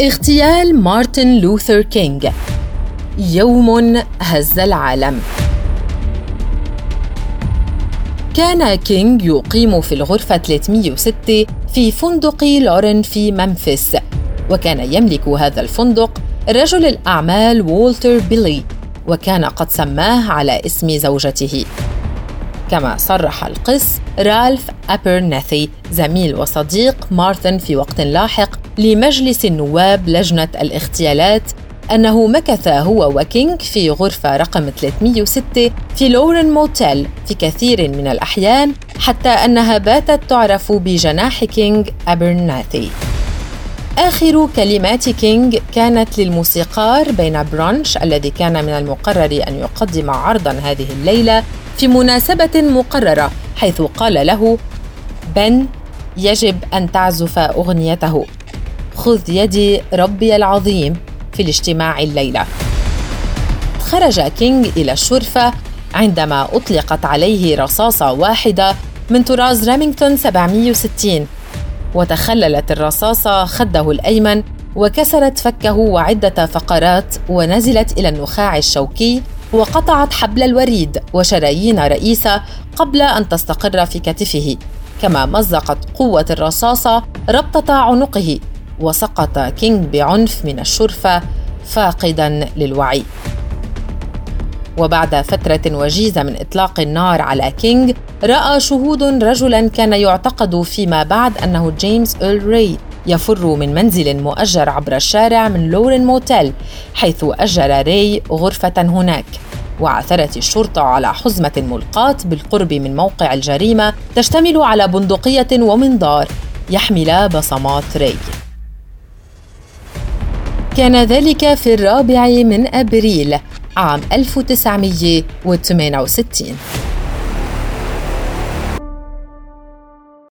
اغتيال مارتن لوثر كينج. يوم هز العالم. كان كينج يقيم في الغرفة 306 في فندق لورين في ممفيس وكان يملك هذا الفندق رجل الأعمال وولتر بيلي وكان قد سماه على اسم زوجته. كما صرح القس رالف أبرناثي زميل وصديق مارتن في وقت لاحق لمجلس النواب لجنة الاغتيالات أنه مكث هو وكينج في غرفة رقم 306 في لورن موتيل في كثير من الأحيان حتى أنها باتت تعرف بجناح كينج أبرناثي. آخر كلمات كينج كانت للموسيقار بن برانش الذي كان من المقرر أن يقدم عرضا هذه الليلة في مناسبة مقررة حيث قال له بن يجب أن تعزف أغنيته. خذ يدي ربي العظيم في الاجتماع الليلة. خرج كينج إلى الشرفة عندما أطلقت عليه رصاصة واحدة من طراز ريمينغتون 760 وتخللت الرصاصة خده الأيمن وكسرت فكه وعدة فقرات ونزلت إلى النخاع الشوكي وقطعت حبل الوريد وشرايين رئيسة قبل أن تستقر في كتفه. كما مزقت قوة الرصاصة ربطة عنقه وسقط كينج بعنف من الشرفة فاقدا للوعي. وبعد فترة وجيزة من إطلاق النار على كينج رأى شهود رجلا كان يعتقد فيما بعد أنه جيمس إيرل ري يفر من منزل مؤجر عبر الشارع من لورين موتيل حيث أجر ري غرفة هناك. وعثرت الشرطة على حزمة ملقاة بالقرب من موقع الجريمة تشتمل على بندقية ومنظار يحمل بصمات ري. كان ذلك في الرابع من أبريل عام 1968